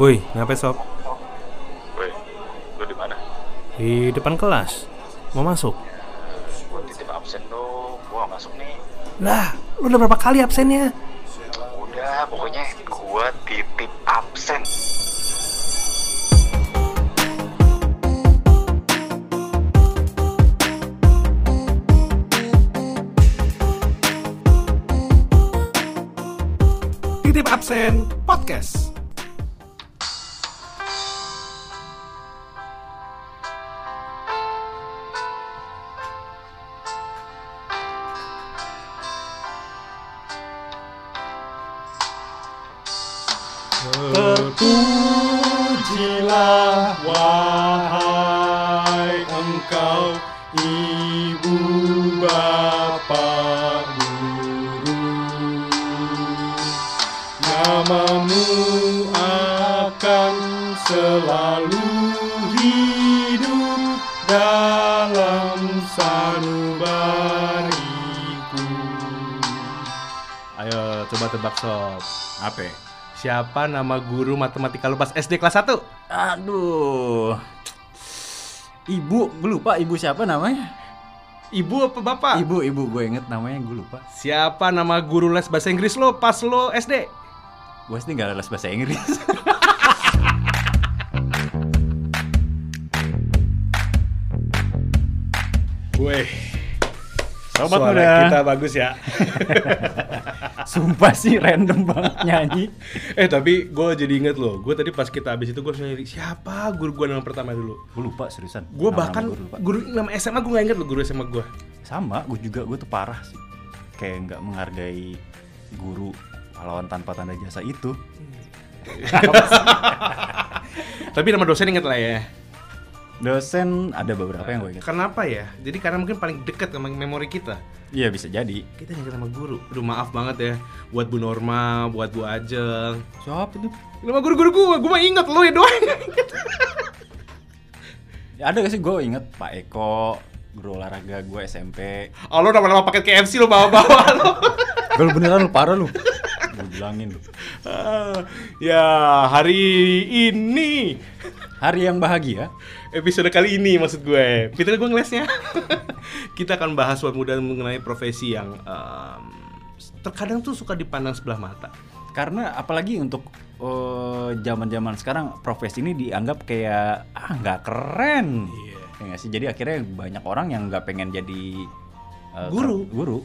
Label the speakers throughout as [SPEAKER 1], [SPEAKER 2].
[SPEAKER 1] Woi, ngapain sob?
[SPEAKER 2] Woi, lu di mana?
[SPEAKER 1] Di depan kelas. Mau masuk?
[SPEAKER 2] Gua titip absen dong, gua nggak masuk nih.
[SPEAKER 1] Lah, lu udah berapa kali absennya?
[SPEAKER 2] Udah, pokoknya gua titip absen.
[SPEAKER 1] Titip absen podcast.
[SPEAKER 3] Selalu hidup dalam sanubariku
[SPEAKER 1] Ayo, coba tebak sob.
[SPEAKER 3] Apa?
[SPEAKER 1] Siapa nama guru matematika lu pas SD kelas 1?
[SPEAKER 3] Aduh Ibu, gue lupa ibu siapa namanya
[SPEAKER 1] Ibu apa bapak?
[SPEAKER 3] Ibu, ibu gue inget namanya gue lupa
[SPEAKER 1] Siapa nama guru les bahasa Inggris lo pas lo SD?
[SPEAKER 3] Gue sih gak les bahasa Inggris
[SPEAKER 1] Gue.
[SPEAKER 3] Sobat
[SPEAKER 1] Suara
[SPEAKER 3] muda.
[SPEAKER 1] kita bagus ya.
[SPEAKER 3] Sumpah sih random banget nyanyi
[SPEAKER 1] eh tapi gue jadi inget loh. Gue tadi pas kita habis itu gue nyari siapa guru gue nama pertama dulu.
[SPEAKER 3] Gue lupa seriusan
[SPEAKER 1] Gue bahkan
[SPEAKER 3] gua lupa.
[SPEAKER 1] guru nama SMA gue gak inget loh guru SMA gue.
[SPEAKER 3] Sama, gue juga, gue tuh parah sih Kayak nggak menghargai guru pahlawan tanpa tanda jasa itu
[SPEAKER 1] Tapi nama dosen inget lah ya.
[SPEAKER 3] Dosen ada beberapa yang gue inget
[SPEAKER 1] Kenapa ya? Jadi karena mungkin paling dekat sama memori kita.
[SPEAKER 3] Iya bisa jadi
[SPEAKER 1] Kita ingat sama guru. Aduh maaf banget ya buat Bu Norma, buat Bu Ajeng.
[SPEAKER 3] Siapa tuh?
[SPEAKER 1] Nama guru-guru gue, gue mah inget lo ya doang.
[SPEAKER 3] Ya, ada gak sih gue inget Pak Eko Guru olahraga gue SMP
[SPEAKER 1] Oh lo nama-nama paket KFC lo bawa-bawa lo.
[SPEAKER 3] Gue beneran lu parah lu Gue bilangin lu
[SPEAKER 1] Ah, ya hari ini
[SPEAKER 3] Hari yang bahagia
[SPEAKER 1] episode kali ini maksud gue Peter gue ngelesnya kita akan bahas buat muda mengenai profesi yang em, terkadang tuh suka dipandang sebelah mata
[SPEAKER 3] Karena apalagi untuk eh, zaman-zaman sekarang profesi ini dianggap kayak ah nggak keren.
[SPEAKER 1] Iya.
[SPEAKER 3] Ya sih? Jadi akhirnya banyak orang yang nggak pengen jadi eh,
[SPEAKER 1] Guru.
[SPEAKER 3] Guru.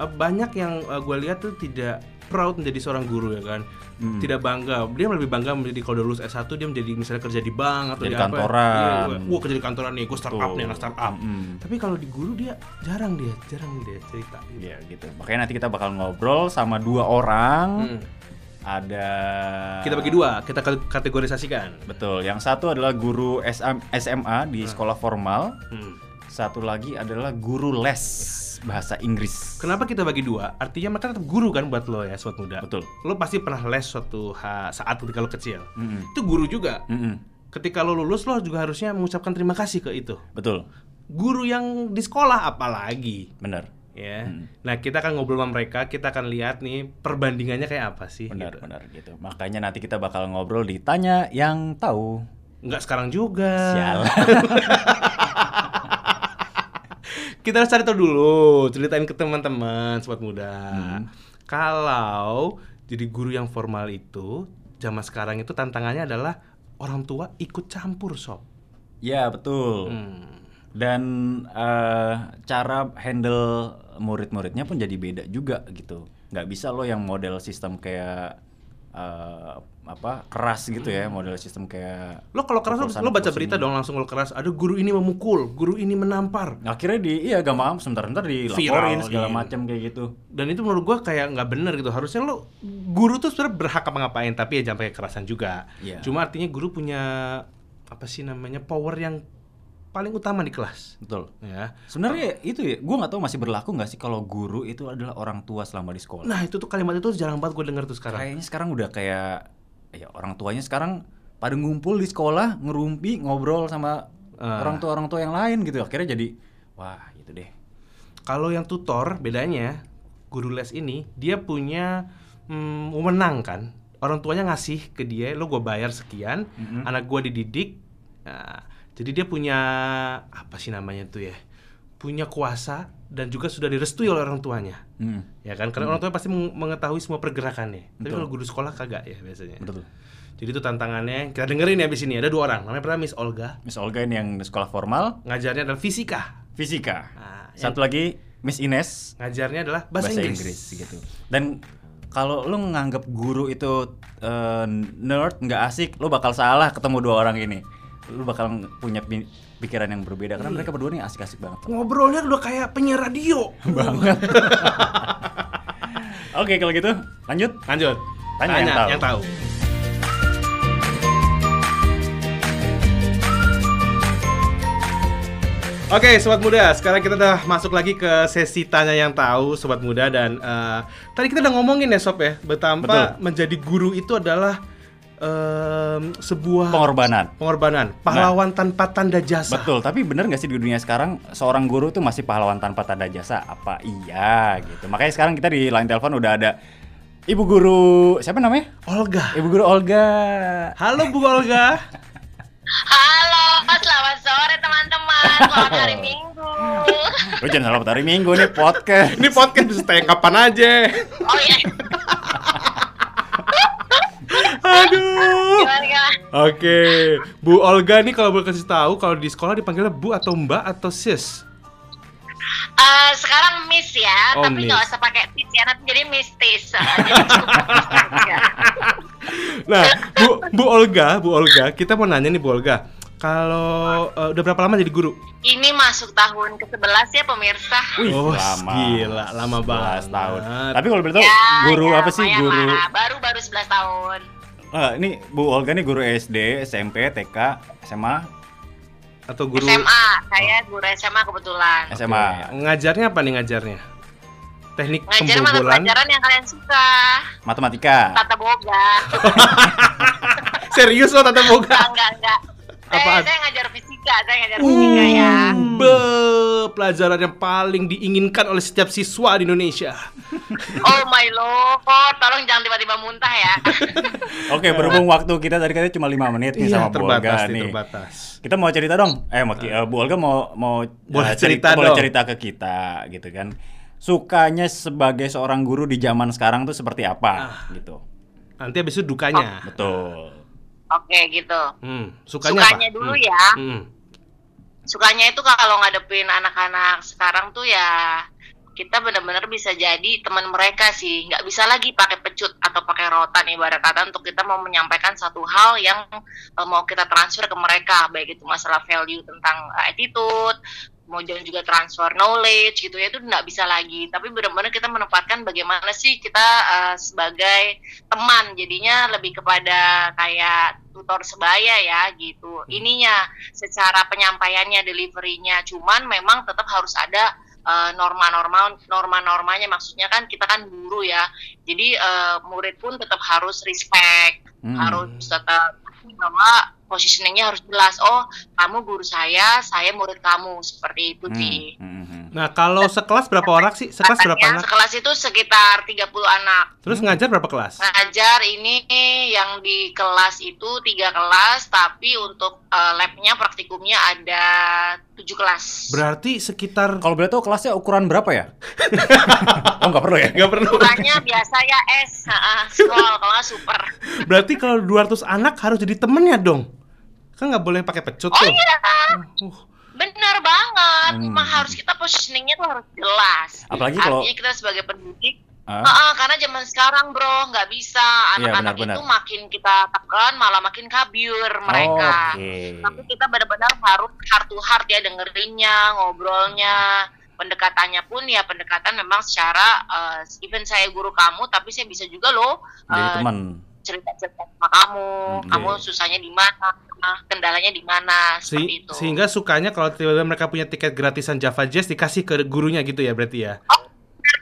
[SPEAKER 1] Eh, banyak yang gue lihat tuh tidak proud menjadi seorang guru ya kan
[SPEAKER 3] Hmm.
[SPEAKER 1] tidak bangga dia lebih bangga menjadi kalau udah lulus S1 dia menjadi misalnya kerja di bank atau
[SPEAKER 3] Jadi
[SPEAKER 1] di apa
[SPEAKER 3] kantoran.
[SPEAKER 1] Iya, gua- gua kerja di kantoran nih gue startup nih anak startup
[SPEAKER 3] Mm-mm.
[SPEAKER 1] tapi kalau di guru dia jarang dia jarang dia cerita
[SPEAKER 3] Iya gitu. Makanya nanti kita bakal ngobrol sama dua orang.
[SPEAKER 1] Hmm.
[SPEAKER 3] Ada
[SPEAKER 1] kita bagi dua kita kate- kategorisasikan
[SPEAKER 3] Betul. Yang satu adalah guru SM SMA di sekolah formal.
[SPEAKER 1] Hmm.
[SPEAKER 3] Satu lagi adalah guru les bahasa Inggris.
[SPEAKER 1] Kenapa kita bagi dua? Artinya mereka tetap guru kan buat lo ya, suatu muda.
[SPEAKER 3] Betul.
[SPEAKER 1] Lo pasti pernah les suatu saat ketika lo kecil.
[SPEAKER 3] Mm-mm.
[SPEAKER 1] Itu guru juga.
[SPEAKER 3] Mm-mm.
[SPEAKER 1] Ketika lo lulus, lo juga harusnya mengucapkan terima kasih ke itu.
[SPEAKER 3] Betul.
[SPEAKER 1] Guru yang di sekolah apalagi,
[SPEAKER 3] Benar.
[SPEAKER 1] ya.
[SPEAKER 3] Hmm.
[SPEAKER 1] Nah kita akan ngobrol sama mereka, kita akan lihat nih perbandingannya kayak apa sih.
[SPEAKER 3] Benar,
[SPEAKER 1] gitu.
[SPEAKER 3] benar gitu. Makanya nanti kita bakal ngobrol ditanya yang tahu.
[SPEAKER 1] Nggak sekarang juga.
[SPEAKER 3] Sialan.
[SPEAKER 1] kita harus cari tahu dulu, ceritain ke teman-teman, sobat muda.
[SPEAKER 3] Hmm.
[SPEAKER 1] Kalau jadi guru yang formal itu, zaman sekarang itu tantangannya adalah orang tua ikut campur, sob.
[SPEAKER 3] Ya, betul.
[SPEAKER 1] Hmm.
[SPEAKER 3] Dan eh, cara handle murid-muridnya pun jadi beda juga gitu. Nggak bisa lo yang model sistem kayak eh, apa keras gitu ya, model sistem kayak
[SPEAKER 1] Lo kalau keras lo, lo baca berita dong langsung lo keras. Ada guru ini memukul, guru ini menampar.
[SPEAKER 3] akhirnya di iya gampang sebentar-sebentar dilaporin
[SPEAKER 1] Viralin.
[SPEAKER 3] segala macam kayak gitu.
[SPEAKER 1] Dan itu menurut gua kayak nggak bener gitu. Harusnya lo guru tuh sebenarnya berhak apa ngapain, tapi ya jangan pakai kekerasan juga.
[SPEAKER 3] Iya.
[SPEAKER 1] Cuma artinya guru punya apa sih namanya power yang paling utama di kelas.
[SPEAKER 3] Betul.
[SPEAKER 1] Ya.
[SPEAKER 3] Sebenarnya itu ya, gue nggak tahu masih berlaku nggak sih kalau guru itu adalah orang tua selama di sekolah.
[SPEAKER 1] Nah itu tuh kalimat itu jarang banget gue denger tuh sekarang.
[SPEAKER 3] Kayaknya sekarang udah kayak ya orang tuanya sekarang pada ngumpul di sekolah ngerumpi ngobrol sama
[SPEAKER 1] Ah.
[SPEAKER 3] orang tua orang tua yang lain gitu. Akhirnya jadi wah gitu deh.
[SPEAKER 1] Kalau yang tutor bedanya guru les ini dia punya mm, wewenang kan orang tuanya ngasih ke dia, lo gue bayar sekian,
[SPEAKER 3] Mhm.
[SPEAKER 1] anak gue dididik. Nah, jadi dia punya apa sih namanya tuh ya? Punya kuasa dan juga sudah direstui oleh orang tuanya.
[SPEAKER 3] Hmm,
[SPEAKER 1] Ya kan? Karena orang tuanya pasti meng- mengetahui semua pergerakannya. Tapi kalau guru sekolah kagak ya biasanya.
[SPEAKER 3] betul.
[SPEAKER 1] Jadi itu tantangannya. Kita dengerin ya abis ini ada dua orang. Namanya pertama Miss Olga.
[SPEAKER 3] Miss Olga ini yang sekolah formal,
[SPEAKER 1] Ngajarnya adalah fisika.
[SPEAKER 3] fisika.
[SPEAKER 1] Nah,
[SPEAKER 3] Satu lagi Miss Ines,
[SPEAKER 1] ngajarnya adalah bahasa, Inggris.
[SPEAKER 3] gitu. Dan kalau lu nganggap guru itu eh, nerd nggak asik, lu bakal salah ketemu dua orang ini. Lu bakal punya pikiran yang berbeda karena mereka berdua nih asik-asik banget.
[SPEAKER 1] Ngobrolnya udah kayak penyiar radio.
[SPEAKER 3] banget. Oke, kalau gitu lanjut.
[SPEAKER 1] Lanjut.
[SPEAKER 3] Tanya yang tahu.
[SPEAKER 1] Yang tahu. Oke, sobat muda. Sekarang kita udah masuk lagi ke sesi tanya yang tahu, sobat muda. Dan eh, tadi kita udah ngomongin ya, sob ya, betapa
[SPEAKER 3] Betul.
[SPEAKER 1] menjadi guru itu adalah em, sebuah
[SPEAKER 3] Pengorbanan.
[SPEAKER 1] pengorbanan, pahlawan tanpa tanda jasa.
[SPEAKER 3] Betul, tapi bener nggak sih di dunia sekarang seorang guru tuh masih pahlawan tanpa tanda jasa? Apa iya gitu? Makanya sekarang kita di line telepon udah ada Ibu guru siapa namanya?
[SPEAKER 1] Olga.
[SPEAKER 3] Ibu guru Olga.
[SPEAKER 1] Halo Bu Olga.
[SPEAKER 4] Halo, selamat sore teman-teman. Selamat hari Minggu.
[SPEAKER 3] Lu jangan selamat hari Minggu nih podcast.
[SPEAKER 1] Ini podcast bisa tayang kapan aja.
[SPEAKER 4] Oh iya,
[SPEAKER 1] Aduh. Oke, Bu Olga nih kalau boleh kasih tahu kalau di sekolah dipanggilnya Bu atau Mbak atau Sis?
[SPEAKER 4] Eh, sekarang Miss ya,
[SPEAKER 1] Oh,
[SPEAKER 4] tapi nggak
[SPEAKER 1] Miss.
[SPEAKER 4] usah pakai tis ya, nanti jadi mistis. Jadi Miss ya.
[SPEAKER 1] Nah, Bu Bu Olga, Bu Olga, kita mau nanya nih Bu Olga. Kalau eh, udah berapa lama jadi guru?
[SPEAKER 4] Ini masuk tahun ke-11 ya pemirsa.
[SPEAKER 3] Wih,
[SPEAKER 1] Oh,
[SPEAKER 3] lama.
[SPEAKER 1] gila, lama
[SPEAKER 3] 11
[SPEAKER 1] banget.
[SPEAKER 3] tahun. Tapi kalau boleh tahu
[SPEAKER 4] Ya,
[SPEAKER 3] guru
[SPEAKER 4] ya,
[SPEAKER 3] apa sih guru?
[SPEAKER 4] Baru-baru 11 tahun.
[SPEAKER 3] Ah, ini Bu Olga nih guru SD, SMP, TK, SMA,
[SPEAKER 1] Atau guru
[SPEAKER 4] SMA, saya guru SMA kebetulan.
[SPEAKER 3] SMA.
[SPEAKER 1] ngajarnya apa nih ngajarnya? Teknik
[SPEAKER 4] Ngajar mata
[SPEAKER 1] pembobolan.
[SPEAKER 4] pelajaran yang kalian suka.
[SPEAKER 3] Matematika.
[SPEAKER 4] Tata boga.
[SPEAKER 1] Serius lo Tante Boga?
[SPEAKER 4] Enggak, enggak, enggak. Saya, saya ngajar fisika, saya ngajar fisika ya.
[SPEAKER 1] Be, pelajaran yang paling diinginkan oleh setiap siswa di Indonesia.
[SPEAKER 4] Oh my lord, tolong jangan tiba-tiba muntah ya.
[SPEAKER 3] Oke, berhubung waktu kita tadi katanya cuma 5 menit nih sama Bu Olga
[SPEAKER 1] Iya, terbatas nih, terbatas.
[SPEAKER 3] Kita mau cerita dong. Eh, eh, Bu Olga mau mau
[SPEAKER 1] Boleh
[SPEAKER 3] eh,
[SPEAKER 1] cerita
[SPEAKER 3] boleh
[SPEAKER 1] dong.
[SPEAKER 3] cerita ke kita gitu kan. Sukanya sebagai seorang guru di zaman sekarang tuh seperti apa
[SPEAKER 1] Ah.
[SPEAKER 3] gitu.
[SPEAKER 1] Nanti habis itu dukanya.
[SPEAKER 3] Betul.
[SPEAKER 4] Oke gitu.
[SPEAKER 1] Hmm, sukanya,
[SPEAKER 4] Sukanya
[SPEAKER 1] apa?
[SPEAKER 4] dulu
[SPEAKER 1] Hmm.
[SPEAKER 4] ya.
[SPEAKER 1] Hmm.
[SPEAKER 4] Sukanya itu kalau ngadepin anak-anak sekarang tuh ya kita benar-benar bisa jadi teman mereka sih. Nggak bisa lagi pakai pecut atau pakai rotan ibarat kata untuk kita mau menyampaikan satu hal yang eh, mau kita transfer ke mereka, baik itu masalah value tentang eh, attitude, kemudian juga transfer knowledge gitu ya itu nggak bisa lagi. Tapi benar-benar kita menempatkan bagaimana sih kita eh, sebagai teman. Jadinya lebih kepada kayak tutor sebaya ya gitu. Ininya secara penyampaiannya deliverynya. Cuman memang tetap harus ada eh, norma-norma norma-normanya. Maksudnya kan kita kan guru ya. Jadi eh, murid pun tetap harus respect
[SPEAKER 3] Hmm.
[SPEAKER 4] harus tetap bahwa positioningnya harus jelas. Oh kamu guru saya saya murid kamu. Seperti itu
[SPEAKER 3] Hmm,
[SPEAKER 4] sih.
[SPEAKER 3] hmm, hmm.
[SPEAKER 1] Nah, kalau sekelas berapa orang sih? Sekelas berapa anak?
[SPEAKER 4] sekelas itu sekitar 30 anak
[SPEAKER 1] Terus ngajar berapa kelas?
[SPEAKER 4] ngajar ini yang di kelas itu tiga kelas tapi untuk eh, labnya praktikumnya ada tujuh kelas
[SPEAKER 1] Berarti sekitar
[SPEAKER 3] Kalau boleh tahu kelasnya ukuran berapa ya? oh, nggak perlu ya?
[SPEAKER 1] nggak perlu.
[SPEAKER 4] ukurannya biasa ya S ah, small kalau nggak super
[SPEAKER 1] Berarti kalau 200 anak harus jadi temennya dong. Kan nggak boleh pakai pecut
[SPEAKER 4] oh
[SPEAKER 1] tuh.
[SPEAKER 4] iya
[SPEAKER 1] Uh,
[SPEAKER 4] benar banget
[SPEAKER 3] Hmm.
[SPEAKER 4] memang harus kita positioningnya tuh harus jelas
[SPEAKER 3] Apalagi kalau-
[SPEAKER 4] artinya kita sebagai pendidik
[SPEAKER 3] Ah,
[SPEAKER 4] Heeh, karena zaman sekarang bro nggak bisa
[SPEAKER 3] Iya,
[SPEAKER 4] anak-anak
[SPEAKER 3] benar-benar.
[SPEAKER 4] itu makin kita tekan malah makin kabur mereka.
[SPEAKER 3] Oke.
[SPEAKER 4] Tapi kita benar-benar harus heart to heart ya dengerinnya, ngobrolnya, pendekatannya pun ya pendekatan memang secara eh, even saya guru kamu tapi saya bisa juga loh
[SPEAKER 3] Jadi
[SPEAKER 4] eh,
[SPEAKER 3] teman.
[SPEAKER 4] Cerita-cerita sama kamu,
[SPEAKER 3] Oke.
[SPEAKER 4] kamu susahnya di mana, kendalanya di mana,
[SPEAKER 1] Se-
[SPEAKER 4] seperti itu.
[SPEAKER 1] sehingga sukanya kalau tiba-tiba mereka punya tiket gratisan Java Jazz dikasih ke gurunya gitu ya berarti ya.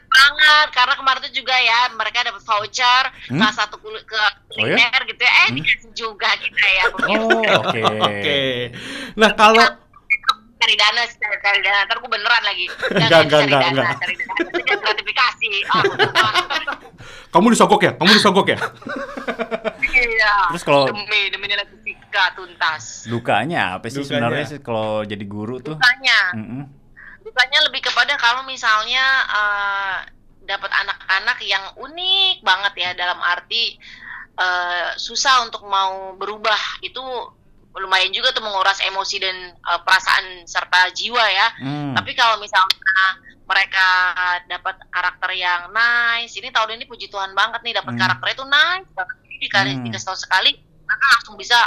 [SPEAKER 4] banget karena kemarin itu juga ya mereka dapat voucher
[SPEAKER 3] Hmm?
[SPEAKER 4] salah satu kul- ke
[SPEAKER 3] Oh ya?
[SPEAKER 4] kuliner gitu ya eh
[SPEAKER 3] Hmm?
[SPEAKER 4] dikasih juga kita ya
[SPEAKER 3] Oh, oke.
[SPEAKER 1] Oke. Nah, kalau
[SPEAKER 4] cari dana cari, cari dana ntar gue beneran lagi
[SPEAKER 1] Enggak, enggak,
[SPEAKER 4] cari
[SPEAKER 1] enggak,
[SPEAKER 4] dana,
[SPEAKER 1] enggak.
[SPEAKER 4] cari dana gratifikasi ah, betul banget.
[SPEAKER 1] kamu disogok ya? Kamu disogok ya?
[SPEAKER 4] Iya.
[SPEAKER 3] Terus kalau-
[SPEAKER 4] demi demi nilai fisika tuntas.
[SPEAKER 3] Dukanya apa sih
[SPEAKER 1] Dukanya.
[SPEAKER 3] sebenarnya sih kalau jadi guru tuh?
[SPEAKER 4] Dukanya,
[SPEAKER 3] Mm-mm.
[SPEAKER 4] dukanya lebih kepada kalau misalnya eh, dapat anak-anak yang unik banget ya dalam arti eh, susah untuk mau berubah itu lumayan juga tuh menguras emosi dan eh, perasaan serta jiwa ya.
[SPEAKER 3] Hmm.
[SPEAKER 4] Tapi kalau misalnya mereka dapat karakter yang nice, ini tahun ini puji Tuhan banget nih dapat
[SPEAKER 3] Hmm.
[SPEAKER 4] karakternya itu nice banget. Jadi dikasih,
[SPEAKER 3] Hmm.
[SPEAKER 4] dikasih tahu sekali, mereka langsung bisa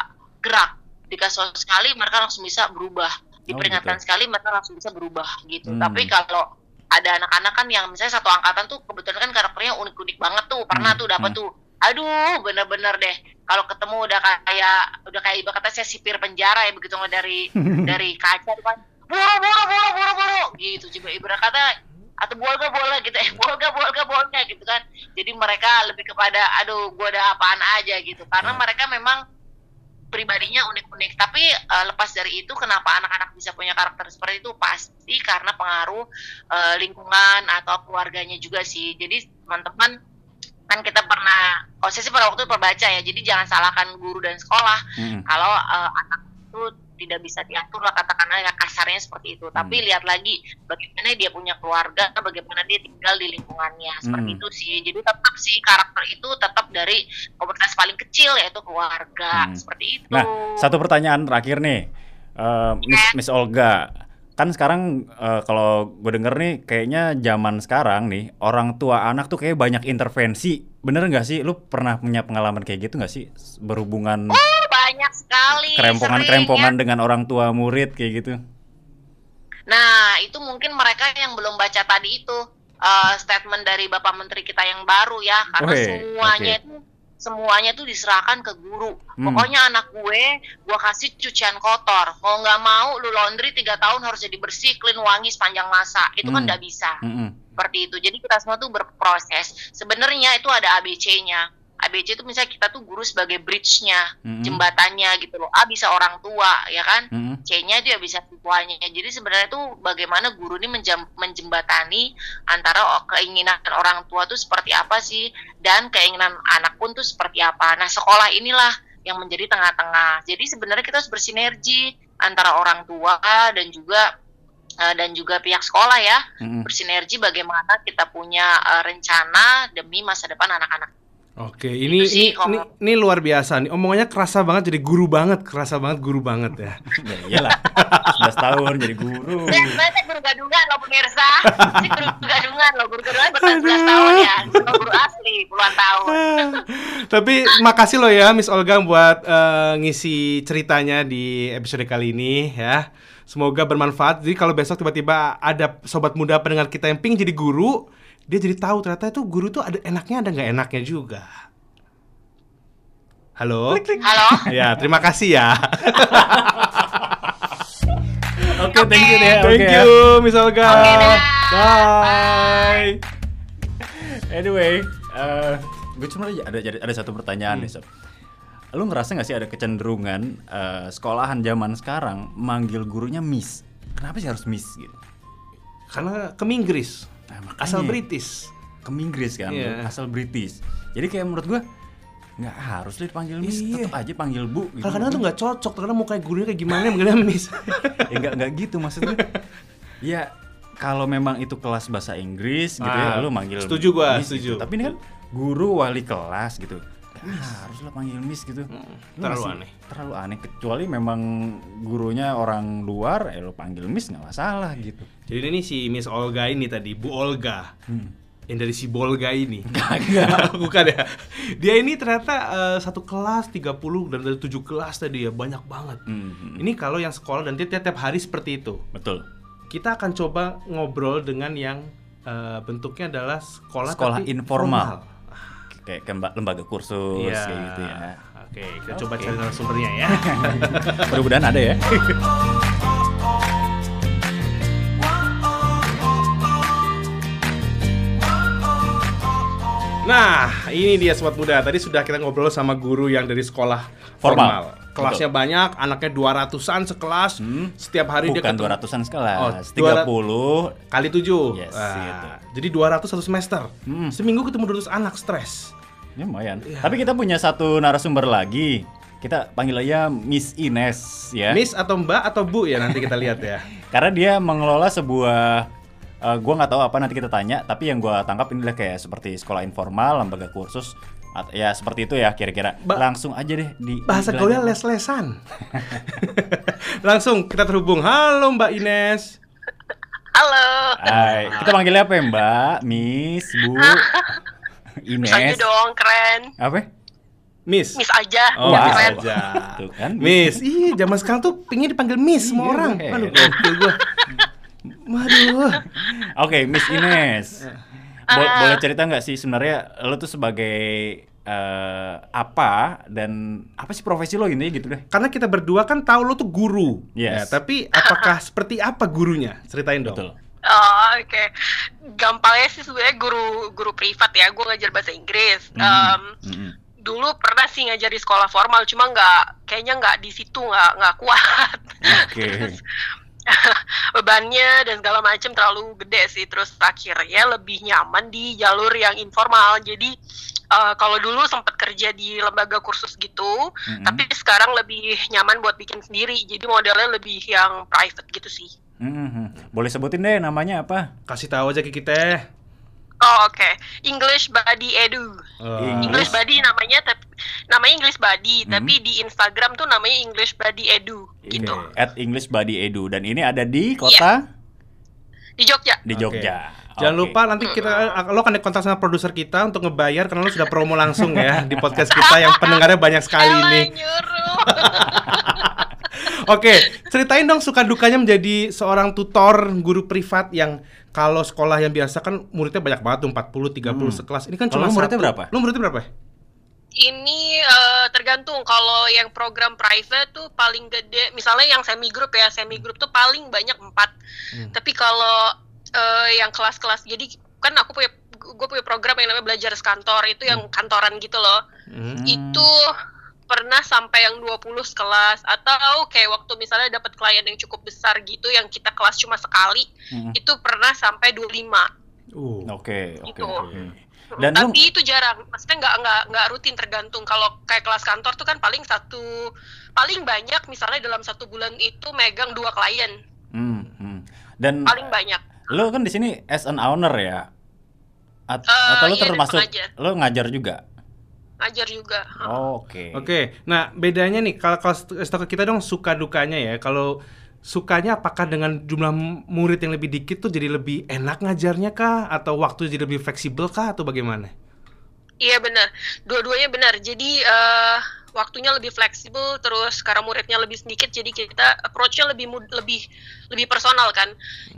[SPEAKER 4] gerak. Dikasih tahu sekali, mereka langsung bisa berubah. Diperingatkan
[SPEAKER 3] gitu.
[SPEAKER 4] sekali, mereka langsung bisa berubah gitu.
[SPEAKER 3] Hmm.
[SPEAKER 4] Tapi kalau ada anak-anak kan yang misalnya satu angkatan tuh kebetulan kan karakternya unik-unik banget tuh, pernah
[SPEAKER 3] Hmm.
[SPEAKER 4] tuh dapat
[SPEAKER 3] Hmm.
[SPEAKER 4] tuh. Aduh, bener-bener deh. Kalau ketemu udah kayak udah kayak ibarat kata saya sipir penjara ya begitu ngeliat dari dari kaca kan buru buru buru buru buru. Gitu coba ibarat kata atau bolga bolga gitu. Eh bolga bolga bolga gitu kan. Jadi mereka lebih kepada aduh gua ada apaan aja gitu. Karena
[SPEAKER 3] Ya.
[SPEAKER 4] mereka memang pribadinya unik-unik. Tapi eh, lepas dari itu kenapa anak-anak bisa punya karakter seperti itu? Pasti karena pengaruh eh, lingkungan atau keluarganya juga sih. Jadi teman-teman kan kita pernah oh saya sih pada waktu itu pernah baca ya jadi jangan salahkan guru dan sekolah
[SPEAKER 3] Mm-mm.
[SPEAKER 4] kalau eh, anak itu tidak bisa diatur lah katakanlah ya kasarnya seperti itu tapi
[SPEAKER 3] Hmm.
[SPEAKER 4] lihat lagi bagaimana dia punya keluarga bagaimana dia tinggal di lingkungannya seperti
[SPEAKER 3] Hmm.
[SPEAKER 4] itu sih jadi tetap sih karakter itu tetap dari komunitas paling kecil yaitu keluarga
[SPEAKER 3] Hmm.
[SPEAKER 4] seperti itu
[SPEAKER 3] Nah, satu pertanyaan terakhir nih, Eh, Miss,
[SPEAKER 4] Iya.
[SPEAKER 3] Miss Olga. Kan sekarang eh, kalau gue denger nih, kayaknya zaman sekarang nih orang tua anak tuh kayak banyak intervensi. Bener nggak sih? Lu pernah punya pengalaman kayak gitu nggak sih? Berhubungan
[SPEAKER 4] Oh, banyak sekali
[SPEAKER 3] kerempongan-kerempongan
[SPEAKER 4] sering,
[SPEAKER 3] dengan orang tua murid kayak gitu.
[SPEAKER 4] nah itu mungkin mereka yang belum baca tadi itu eh, statement dari bapak menteri kita yang baru ya karena
[SPEAKER 3] Weh,
[SPEAKER 4] semuanya
[SPEAKER 3] oke.
[SPEAKER 4] itu semuanya tuh diserahkan ke guru
[SPEAKER 3] Hmm.
[SPEAKER 4] Pokoknya anak gue, gue kasih cucian kotor. Kalau nggak mau, lu laundry tiga tahun harus jadi bersih, clean, wangi sepanjang masa. Itu kan
[SPEAKER 3] Hmm.
[SPEAKER 4] nggak bisa.
[SPEAKER 3] Mm-mm.
[SPEAKER 4] Seperti itu. Jadi kita semua tuh berproses. Sebenarnya itu ada ABC-nya. ABC itu misalnya kita tuh guru sebagai bridge-nya,
[SPEAKER 3] Mm-mm.
[SPEAKER 4] jembatannya gitu loh. A bisa orang tua, ya kan?
[SPEAKER 3] Mm-mm.
[SPEAKER 4] C-nya dia bisa siswanya. Jadi sebenarnya tuh bagaimana guru ini menjam- menjembatani antara keinginan orang tua tuh seperti apa sih dan keinginan anak pun tuh seperti apa. Nah, sekolah inilah yang menjadi tengah-tengah. Jadi sebenarnya kita harus bersinergi antara orang tua dan juga eh, dan juga pihak sekolah ya.
[SPEAKER 3] Mm-mm.
[SPEAKER 4] Bersinergi bagaimana kita punya eh, rencana demi masa depan anak-anak.
[SPEAKER 1] Oke, ini
[SPEAKER 4] Itu sih
[SPEAKER 1] ini,
[SPEAKER 4] kalau-
[SPEAKER 1] ini ini luar biasa nih. Omongannya kerasa banget jadi guru banget, kerasa banget guru banget ya.
[SPEAKER 3] Ya iyalah, 11 tahun jadi guru.
[SPEAKER 4] Saya sebenarnya saya guru gadungan loh pemirsa. Saya guru gadungan loh, guru gadungan bertahun tahun ya. Saya guru asli puluhan tahun.
[SPEAKER 1] Tapi makasih loh ya Miss Olga buat eh, ngisi ceritanya di episode kali ini ya. Semoga bermanfaat. Jadi kalau besok tiba-tiba ada sobat muda pendengar kita yang ping jadi guru, dia jadi tahu ternyata itu guru tuh ada enaknya ada nggak enaknya juga. Halo.
[SPEAKER 4] Halo.
[SPEAKER 1] Ya, terima kasih ya.
[SPEAKER 3] Oke, thank you deh.
[SPEAKER 1] Thank
[SPEAKER 3] Oke ya.
[SPEAKER 1] you Miss Olga.
[SPEAKER 4] Oke, dah.
[SPEAKER 1] Bye.
[SPEAKER 3] Anyway, eh gue cuma ada, ada ada satu pertanyaan nih, Sob. Lu ngerasa nggak sih ada kecenderungan eh, sekolahan zaman sekarang manggil gurunya Miss? Kenapa sih harus Miss gitu?
[SPEAKER 1] Karena ke Inggris,
[SPEAKER 3] Nah, makanya.
[SPEAKER 1] asal British.
[SPEAKER 3] Ke Inggris kan,
[SPEAKER 1] Iya.
[SPEAKER 3] asal British. Jadi kayak menurut gua nggak harus deh dipanggil Miss,
[SPEAKER 1] Iya.
[SPEAKER 3] tetap aja panggil Bu. Gitu.
[SPEAKER 1] Kadang-kadang tuh nggak cocok, terkadang mukanya gurunya kayak gimana, manggilnya Miss.
[SPEAKER 3] ya nggak nggak gitu maksudnya. ya kalau memang itu kelas bahasa Inggris gitu
[SPEAKER 1] Ah,
[SPEAKER 3] ya, lu manggil
[SPEAKER 1] setuju gua,
[SPEAKER 3] Miss
[SPEAKER 1] setuju.
[SPEAKER 3] gitu. Tapi ini kan guru wali kelas gitu. Ya, harus lah panggil Miss gitu. Lu
[SPEAKER 1] terlalu
[SPEAKER 3] masih-
[SPEAKER 1] aneh.
[SPEAKER 3] Terlalu aneh kecuali memang gurunya orang luar, eh lu panggil Miss nggak masalah gitu.
[SPEAKER 1] Jadi ini si Miss Olga ini tadi, Bu Olga.
[SPEAKER 3] Hmm.
[SPEAKER 1] Yang dari si Bolga ini.
[SPEAKER 3] Kagak.
[SPEAKER 1] Bukan ya. Dia ini ternyata eh, satu kelas 30 dan dari 7 kelas tadi ya, banyak banget.
[SPEAKER 3] Hmm,
[SPEAKER 1] Ini kalau yang sekolah dan tiap, tiap hari seperti itu.
[SPEAKER 3] Betul.
[SPEAKER 1] Kita akan coba ngobrol dengan yang eh, bentuknya adalah sekolah
[SPEAKER 3] Sekolah
[SPEAKER 1] tapi
[SPEAKER 3] informal. Kayak ke lemba- lembaga kursus
[SPEAKER 1] Iya.
[SPEAKER 3] kayak gitu ya.
[SPEAKER 1] Oke, kita coba
[SPEAKER 3] Oke.
[SPEAKER 1] cari narasumbernya ya.
[SPEAKER 3] Mudah-mudahan ada ya.
[SPEAKER 1] Nah, ini dia sobat muda. Tadi sudah kita ngobrol sama guru yang dari sekolah formal.
[SPEAKER 3] Formal.
[SPEAKER 1] Kelasnya banyak, anaknya 200-an sekelas.
[SPEAKER 3] Hmm.
[SPEAKER 1] Setiap hari dia
[SPEAKER 3] Bukan
[SPEAKER 1] ketemu
[SPEAKER 3] 200-an sekelas,
[SPEAKER 1] Oh,
[SPEAKER 3] 30
[SPEAKER 1] kali 7.
[SPEAKER 3] Yes,
[SPEAKER 1] Ah,
[SPEAKER 3] gitu.
[SPEAKER 1] Jadi 200 satu semester.
[SPEAKER 3] Hmm.
[SPEAKER 1] Seminggu ketemu 200 anak stres.
[SPEAKER 3] Ini lumayan.
[SPEAKER 1] Iya.
[SPEAKER 3] Tapi kita punya satu narasumber lagi. Kita panggil aja Miss Ines ya.
[SPEAKER 1] Miss atau Mbak atau Bu ya nanti kita lihat ya.
[SPEAKER 3] Karena dia mengelola sebuah eh, gua nggak tahu apa nanti kita tanya, tapi yang gua tangkap ini adalah kayak seperti sekolah informal, lembaga kursus at- ya seperti itu ya kira-kira.
[SPEAKER 1] Ba-
[SPEAKER 3] Langsung aja deh di
[SPEAKER 1] Bahasa gaulnya les-lesan. Langsung kita terhubung. Halo Mbak Ines.
[SPEAKER 5] Halo.
[SPEAKER 3] Hai, kita panggilnya apa ya, Mbak? Miss, Bu,
[SPEAKER 5] Miss aja
[SPEAKER 3] Ines.
[SPEAKER 5] dong, keren.
[SPEAKER 3] Apa?
[SPEAKER 1] Miss.
[SPEAKER 5] Miss aja.
[SPEAKER 1] Oh,
[SPEAKER 3] Wow.
[SPEAKER 1] Miss
[SPEAKER 5] keren.
[SPEAKER 1] aja.
[SPEAKER 3] Tuh kan.
[SPEAKER 1] Miss, ih zaman sekarang tuh pingin dipanggil Miss semua
[SPEAKER 3] Iya,
[SPEAKER 1] orang.
[SPEAKER 3] gue
[SPEAKER 1] Aduh, gokil gua. Waduh.
[SPEAKER 3] Oke, Miss Ines. Bo-
[SPEAKER 5] Ah.
[SPEAKER 3] boleh cerita nggak sih sebenarnya lo tuh sebagai eh, apa dan apa sih profesi lo ini gitu deh?
[SPEAKER 1] Karena kita berdua kan tahu lo tuh guru.
[SPEAKER 3] Yes.
[SPEAKER 1] Ya, tapi apakah seperti apa gurunya? Ceritain dong.
[SPEAKER 3] Betul.
[SPEAKER 5] Oh, oke. Gampangnya sih sebenarnya guru guru privat ya. Gue ngajar bahasa Inggris.
[SPEAKER 3] Hmm.
[SPEAKER 5] Em,
[SPEAKER 3] Mm-mm.
[SPEAKER 5] dulu pernah sih ngajar di sekolah formal, cuma nggak kayaknya nggak di situ nggak nggak kuat.
[SPEAKER 3] Oke.
[SPEAKER 5] bebannya dan segala macam terlalu gede sih terus akhirnya lebih nyaman di jalur yang informal jadi eh, kalau dulu sempat kerja di lembaga kursus gitu
[SPEAKER 3] Mm-mm.
[SPEAKER 5] tapi sekarang lebih nyaman buat bikin sendiri jadi modelnya lebih yang private gitu sih
[SPEAKER 3] Mm-mm. Boleh sebutin deh namanya apa?
[SPEAKER 1] Kasih tahu aja ke kita.
[SPEAKER 5] oh oke English Buddy Edu
[SPEAKER 1] Oh.
[SPEAKER 5] English Buddy namanya tapi namanya English Buddy
[SPEAKER 3] Hmm.
[SPEAKER 5] tapi di Instagram tuh namanya English Buddy Edu gitu
[SPEAKER 3] Ini, At English Buddy Edu dan ini ada di kota
[SPEAKER 5] di Jogja
[SPEAKER 3] di. Jogja.
[SPEAKER 1] Jangan
[SPEAKER 3] Oke.
[SPEAKER 1] lupa nanti kita lo akan kontak sama produser kita untuk ngebayar karena lo sudah promo langsung ya di podcast kita yang pendengarnya banyak sekali nih.
[SPEAKER 5] nyuruh
[SPEAKER 1] Oke, ceritain dong suka dukanya menjadi seorang tutor guru privat yang kalau sekolah yang biasa kan muridnya banyak banget tuh 40 30
[SPEAKER 3] Hmm.
[SPEAKER 1] sekelas. Ini kan cuma
[SPEAKER 3] lu muridnya
[SPEAKER 1] satu.
[SPEAKER 3] berapa?
[SPEAKER 1] Lu muridnya berapa?
[SPEAKER 5] Ini eh, tergantung kalau yang program private tuh paling gede, misalnya yang semi group ya, semi group tuh paling banyak empat.
[SPEAKER 1] Hmm.
[SPEAKER 5] Tapi kalau eh, yang kelas-kelas, jadi kan aku punya gue punya program yang namanya belajar sekantor itu yang kantoran gitu loh.
[SPEAKER 1] Hmm.
[SPEAKER 5] Itu pernah sampai yang 20 kelas atau kayak waktu misalnya dapat klien yang cukup besar gitu yang kita kelas cuma sekali
[SPEAKER 3] Mm-mm.
[SPEAKER 5] itu pernah sampai 25
[SPEAKER 1] Uh.
[SPEAKER 3] Oke, oke.
[SPEAKER 5] Gitu.
[SPEAKER 3] oke. Dan lu
[SPEAKER 5] tapi itu jarang maksudnya nggak nggak nggak rutin tergantung kalau kayak kelas kantor tuh kan paling satu paling banyak misalnya dalam satu bulan itu megang dua klien
[SPEAKER 3] Hmm, hmm. Dan
[SPEAKER 5] paling banyak
[SPEAKER 3] lo kan di sini as an owner ya? At-
[SPEAKER 5] Eh,
[SPEAKER 3] atau lo
[SPEAKER 5] iya,
[SPEAKER 3] termasuk lo ngajar juga?
[SPEAKER 5] Ngajar juga
[SPEAKER 3] Oke.
[SPEAKER 1] Oke, nah bedanya nih kalau kalau ke kita dong suka dukanya ya. Kalau sukanya apakah dengan jumlah murid yang lebih dikit tuh jadi lebih enak ngajarnya kah atau waktu jadi lebih fleksibel kah atau bagaimana?
[SPEAKER 5] iya benar dua-duanya benar jadi eh, waktunya lebih fleksibel terus karena muridnya lebih sedikit jadi kita approach-nya lebih mud- lebih lebih personal kan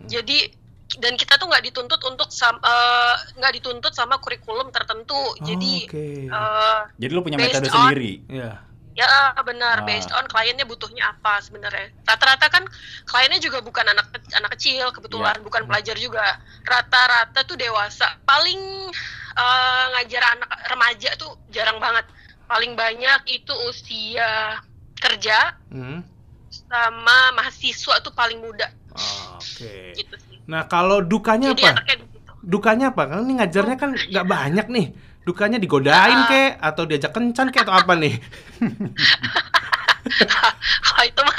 [SPEAKER 5] jadi dan kita tuh nggak dituntut untuk eh, nggak dituntut sama kurikulum tertentu jadi
[SPEAKER 1] Oke.
[SPEAKER 5] eh,
[SPEAKER 3] Jadi lo punya metode
[SPEAKER 5] on-
[SPEAKER 3] sendiri.
[SPEAKER 1] Ya.
[SPEAKER 5] Ya
[SPEAKER 3] Ah.
[SPEAKER 5] benar, based on kliennya butuhnya apa sebenarnya. Rata-rata kan kliennya juga bukan anak anak kecil kebetulan,
[SPEAKER 3] Iya.
[SPEAKER 5] bukan pelajar juga. Rata-rata tuh dewasa. Paling eh, ngajar anak remaja tuh jarang banget. Paling banyak itu usia kerja
[SPEAKER 1] Hmm.
[SPEAKER 5] sama mahasiswa tuh paling muda
[SPEAKER 1] Oke.
[SPEAKER 5] gitu sih.
[SPEAKER 1] Nah kalau dukanya
[SPEAKER 5] Jadi
[SPEAKER 1] apa? Dukanya apa? Karena ini ngajarnya kan nggak banyak nih. Dukanya digodain
[SPEAKER 5] Ah.
[SPEAKER 1] kek atau diajak kencan kek atau apa nih?
[SPEAKER 5] Kalau itu mah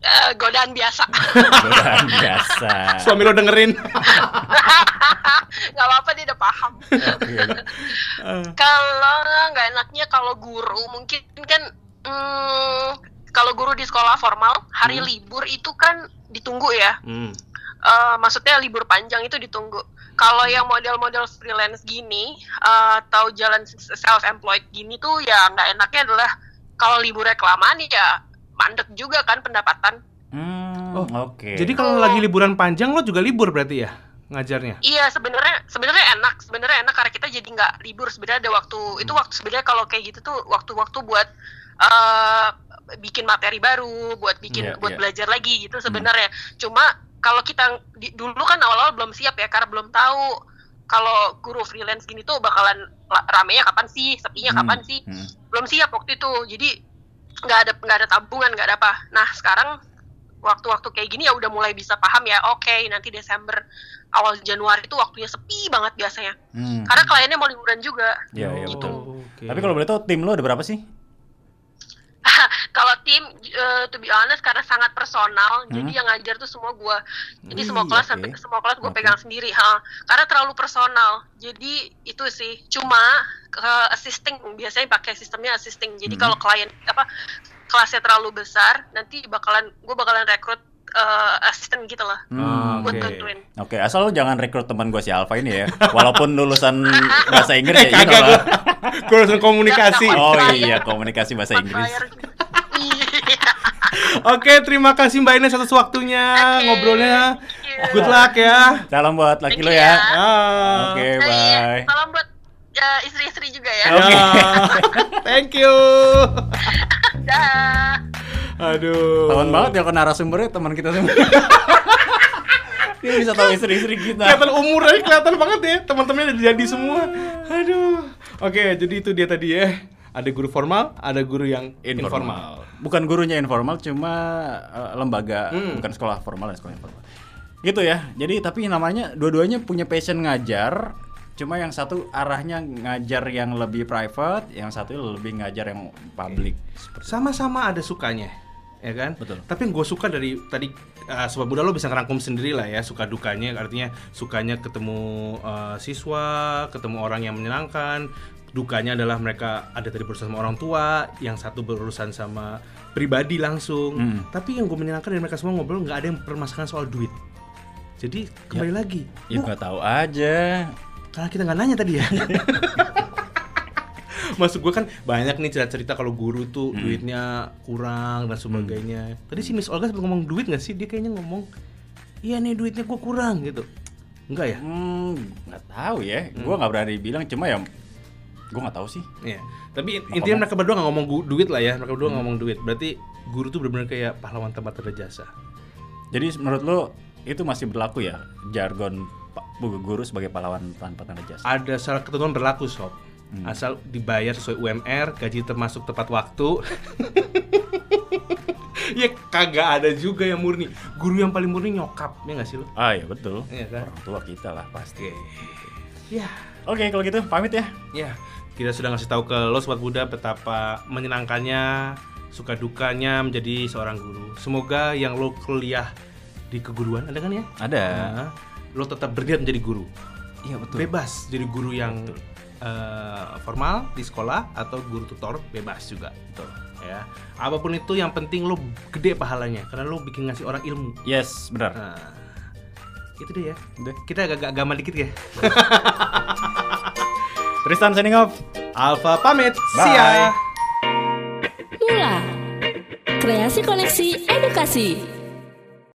[SPEAKER 5] eh, godaan biasa.
[SPEAKER 3] Godaan biasa.
[SPEAKER 1] Suami lo dengerin.
[SPEAKER 5] Nggak apa-apa dia udah paham.
[SPEAKER 3] Oke.
[SPEAKER 5] Kalau nggak enaknya kalau guru mungkin kan hmm, kalau guru di sekolah formal hari
[SPEAKER 1] Hmm.
[SPEAKER 5] libur itu kan ditunggu ya.
[SPEAKER 1] hmm.
[SPEAKER 5] Eh, maksudnya libur panjang itu ditunggu. Kalau yang model-model freelance gini eh, atau jalan self employed gini tuh ya nggak enaknya adalah kalau liburnya kelamaan ya mandek juga kan pendapatan.
[SPEAKER 3] Hmm,
[SPEAKER 1] Oh,
[SPEAKER 3] oke.
[SPEAKER 1] Jadi kalau lagi liburan panjang lo juga libur berarti ya ngajarnya?
[SPEAKER 5] Iya sebenarnya sebenarnya enak sebenarnya enak karena kita jadi nggak libur sebenarnya ada waktu itu waktu sebenarnya kalau kayak gitu tuh waktu-waktu buat eh, bikin materi baru buat bikin
[SPEAKER 3] Iya,
[SPEAKER 5] buat
[SPEAKER 3] iya.
[SPEAKER 5] belajar lagi gitu sebenarnya cuma kalau kita di- dulu kan awal-awal belum siap ya karena belum tahu kalau guru freelance gini tuh bakalan la- ramenya kapan sih sepinya
[SPEAKER 3] Hmm,
[SPEAKER 5] kapan sih
[SPEAKER 3] hmm.
[SPEAKER 5] belum siap waktu itu jadi nggak ada nggak ada tabungan nggak ada apa nah sekarang waktu-waktu kayak gini ya udah mulai bisa paham ya oke nanti Desember awal Januari itu waktunya sepi banget biasanya
[SPEAKER 3] Hmm.
[SPEAKER 5] karena kliennya mau liburan juga
[SPEAKER 3] Iya, iya
[SPEAKER 5] gitu.
[SPEAKER 3] betul.
[SPEAKER 1] Oke.
[SPEAKER 3] Tapi kalau boleh tahu tim lo ada berapa sih?
[SPEAKER 5] kalau tim eh, to be honest karena sangat personal
[SPEAKER 3] Hmm.
[SPEAKER 5] jadi yang ngajar tuh semua gua jadi
[SPEAKER 3] Wih,
[SPEAKER 5] semua kelas sampai semua kelas gua
[SPEAKER 3] Oke.
[SPEAKER 5] pegang sendiri ha karena terlalu personal jadi itu sih cuma ke assisting biasanya pakai sistemnya assisting jadi
[SPEAKER 3] Hmm.
[SPEAKER 5] kalau klien apa kelasnya terlalu besar nanti bakalan gua bakalan rekrut eh, asisten gitu lah
[SPEAKER 1] Ah,
[SPEAKER 5] buat
[SPEAKER 1] oke.
[SPEAKER 5] bantuin
[SPEAKER 3] Oke, asal lo jangan rekrut teman gue si Alfa ini ya. Walaupun lulusan bahasa Inggris
[SPEAKER 1] Eh,
[SPEAKER 3] ya, know
[SPEAKER 1] kagak
[SPEAKER 3] lah.
[SPEAKER 1] gua. Gua urusan komunikasi.
[SPEAKER 3] Oh iya, komunikasi bahasa Inggris.
[SPEAKER 1] Oke, terima kasih Mbak Ines atas waktunya
[SPEAKER 5] Oke,
[SPEAKER 1] ngobrolnya. Good luck ya.
[SPEAKER 3] Salam buat laki lo ya.
[SPEAKER 5] ya.
[SPEAKER 1] Ah.
[SPEAKER 3] Oke,
[SPEAKER 5] iya.
[SPEAKER 3] bye.
[SPEAKER 5] salam buat eh, istri-istri juga ya
[SPEAKER 3] Oke.
[SPEAKER 1] Ya. Thank you.
[SPEAKER 5] dah
[SPEAKER 1] Aduh.
[SPEAKER 3] Tahun banget ya ke narasumbernya teman kita semua. Dia bisa tahu istri-istri kita.
[SPEAKER 1] Kelihatan umurnya kelihatan banget ya. Teman-temannya udah jadi semua. Aduh. Oke, jadi itu dia tadi ya. Ada guru formal, ada guru yang informal.
[SPEAKER 3] Bukan gurunya informal, cuma eh, lembaga,
[SPEAKER 1] Hmm.
[SPEAKER 3] bukan sekolah formal dan sekolah informal. Gitu ya. Jadi tapi namanya dua-duanya punya passion ngajar. Cuma yang satu arahnya ngajar yang lebih private, yang satu lebih ngajar yang public.
[SPEAKER 1] Sama-sama ada sukanya, ya kan?
[SPEAKER 3] Betul.
[SPEAKER 1] Tapi yang gue suka dari tadi uh, sobat muda lo bisa ngerangkum sendiri lah ya suka dukanya. Artinya sukanya ketemu uh, siswa, ketemu orang yang menyenangkan. Dukanya adalah mereka ada tadi berurusan sama orang tua, yang satu berurusan sama pribadi langsung.
[SPEAKER 3] Hmm.
[SPEAKER 1] Tapi yang gue menyenangkan dari mereka semua ngobrol nggak ada yang permasalahan soal duit. Jadi kembali lagi,
[SPEAKER 3] Ya nggak tahu aja.
[SPEAKER 1] karena kita nggak nanya tadi ya. Maksud gue kan banyak nih cerita-cerita kalau guru tuh
[SPEAKER 3] Hmm.
[SPEAKER 1] duitnya kurang dan sebagainya. Tadi si Miss Olga sempat ngomong duit nggak sih? Dia kayaknya ngomong, iya nih duitnya gue kurang gitu. Enggak ya?
[SPEAKER 3] Hmm, nggak tahu ya. Gua nggak berani bilang, cuma ya gua nggak tahu sih.
[SPEAKER 1] Iya. Tapi
[SPEAKER 3] Mau
[SPEAKER 1] intinya mereka berdua nggak ngomong duit lah ya. Mereka
[SPEAKER 3] Hmm.
[SPEAKER 1] berdua nggak ngomong duit. Berarti guru tuh benar-benar kayak pahlawan tempat ada jasa.
[SPEAKER 3] Jadi menurut lo itu masih berlaku ya jargon guru sebagai pahlawan tanpa tanda jasa?
[SPEAKER 1] Ada salah ketentuan berlaku sob.
[SPEAKER 3] Hmm.
[SPEAKER 1] Asal dibayar sesuai UMR, gaji termasuk tepat waktu. ya kagak ada juga yang murni. Guru yang paling murni nyokap, ya nggak sih lo?
[SPEAKER 3] Ah ya betul.
[SPEAKER 1] Iya kan?
[SPEAKER 3] Orang tua kita lah pasti.
[SPEAKER 1] Ya,
[SPEAKER 3] Oke kalau gitu pamit ya.
[SPEAKER 1] ya. Kita sudah ngasih tahu ke lo sobat Buddha betapa menyenangkannya, suka dukanya menjadi seorang guru. Semoga yang lo kuliah di keguruan ada kan ya?
[SPEAKER 3] Ada.
[SPEAKER 1] Nah, lo tetap berniat menjadi guru.
[SPEAKER 3] Iya betul.
[SPEAKER 1] Bebas jadi guru yang eh, formal di sekolah atau guru tutor bebas juga.
[SPEAKER 3] Betul.
[SPEAKER 1] Ya, apa pun itu yang penting lo gede pahalanya karena lo bikin ngasih orang ilmu.
[SPEAKER 3] Yes benar.
[SPEAKER 1] Nah, itu deh ya.
[SPEAKER 3] Udah.
[SPEAKER 1] Kita agak agama dikit ya.
[SPEAKER 3] Tristan signing off.
[SPEAKER 1] Alfa pamit.
[SPEAKER 3] Bye.
[SPEAKER 1] See ya.
[SPEAKER 6] Mula Kreasi Koneksi Edukasi